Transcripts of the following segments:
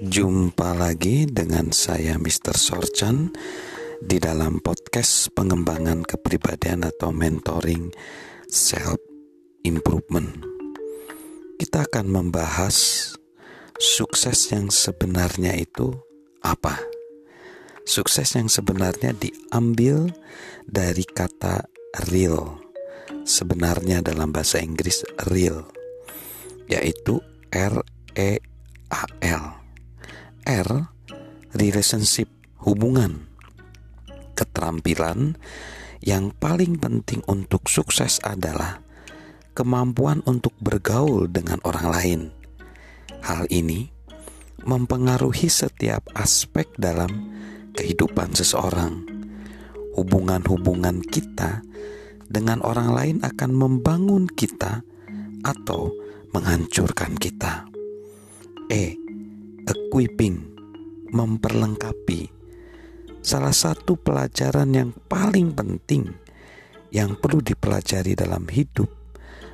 Jumpa lagi dengan saya Mr. Sorchan di dalam podcast pengembangan kepribadian atau mentoring self improvement. Kita akan membahas sukses yang sebenarnya itu apa? Sukses yang sebenarnya diambil dari kata real. Sebenarnya dalam bahasa Inggris real yaitu R E A L R relationship hubungan keterampilan yang paling penting untuk sukses adalah kemampuan untuk bergaul dengan orang lain. Hal ini mempengaruhi setiap aspek dalam kehidupan seseorang. Hubungan-hubungan kita dengan orang lain akan membangun kita atau menghancurkan kita. E equipping, memperlengkapi. Salah satu pelajaran yang paling penting yang perlu dipelajari dalam hidup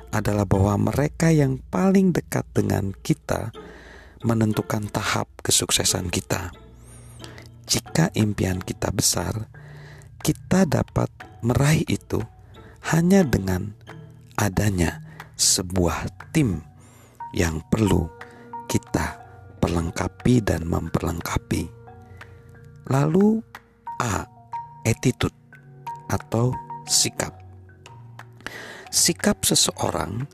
adalah bahwa mereka yang paling dekat dengan kita menentukan tahap kesuksesan kita. Jika impian kita besar, kita dapat meraih itu hanya dengan adanya sebuah tim yang perlu kita memperlengkapi dan memperlengkapi. Lalu A. Attitude atau sikap. Sikap seseorang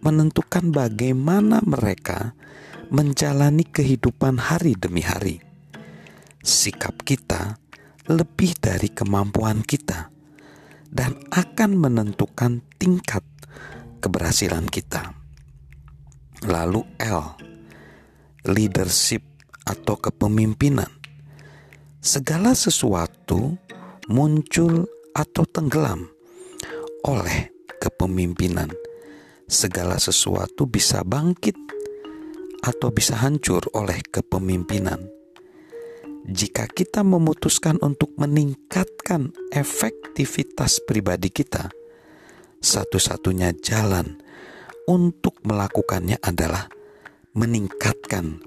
menentukan bagaimana mereka menjalani kehidupan hari demi hari. Sikap kita lebih dari kemampuan kita dan akan menentukan tingkat keberhasilan kita. Lalu L leadership atau kepemimpinan. Segala sesuatu muncul atau tenggelam oleh kepemimpinan. Segala sesuatu bisa bangkit atau bisa hancur oleh kepemimpinan. Jika kita memutuskan untuk meningkatkan efektivitas pribadi kita, satu-satunya jalan untuk melakukannya adalah meningkatkan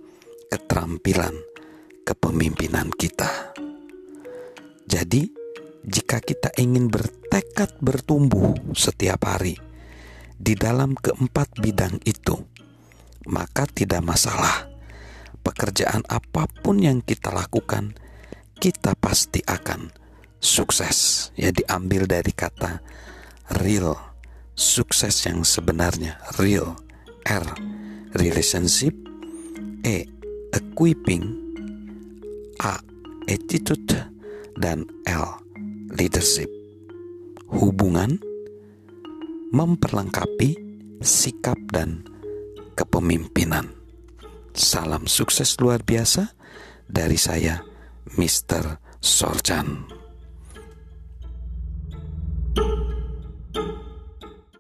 keterampilan kepemimpinan kita. Jadi, jika kita ingin bertekad bertumbuh setiap hari di dalam keempat bidang itu, maka tidak masalah. Pekerjaan apa pun yang kita lakukan, kita pasti akan sukses. Ya diambil dari kata real, sukses yang sebenarnya real, R relationship E. Equipping A. Attitude dan L. Leadership Hubungan Memperlengkapi sikap dan kepemimpinan Salam sukses luar biasa dari saya Mr. Sorjan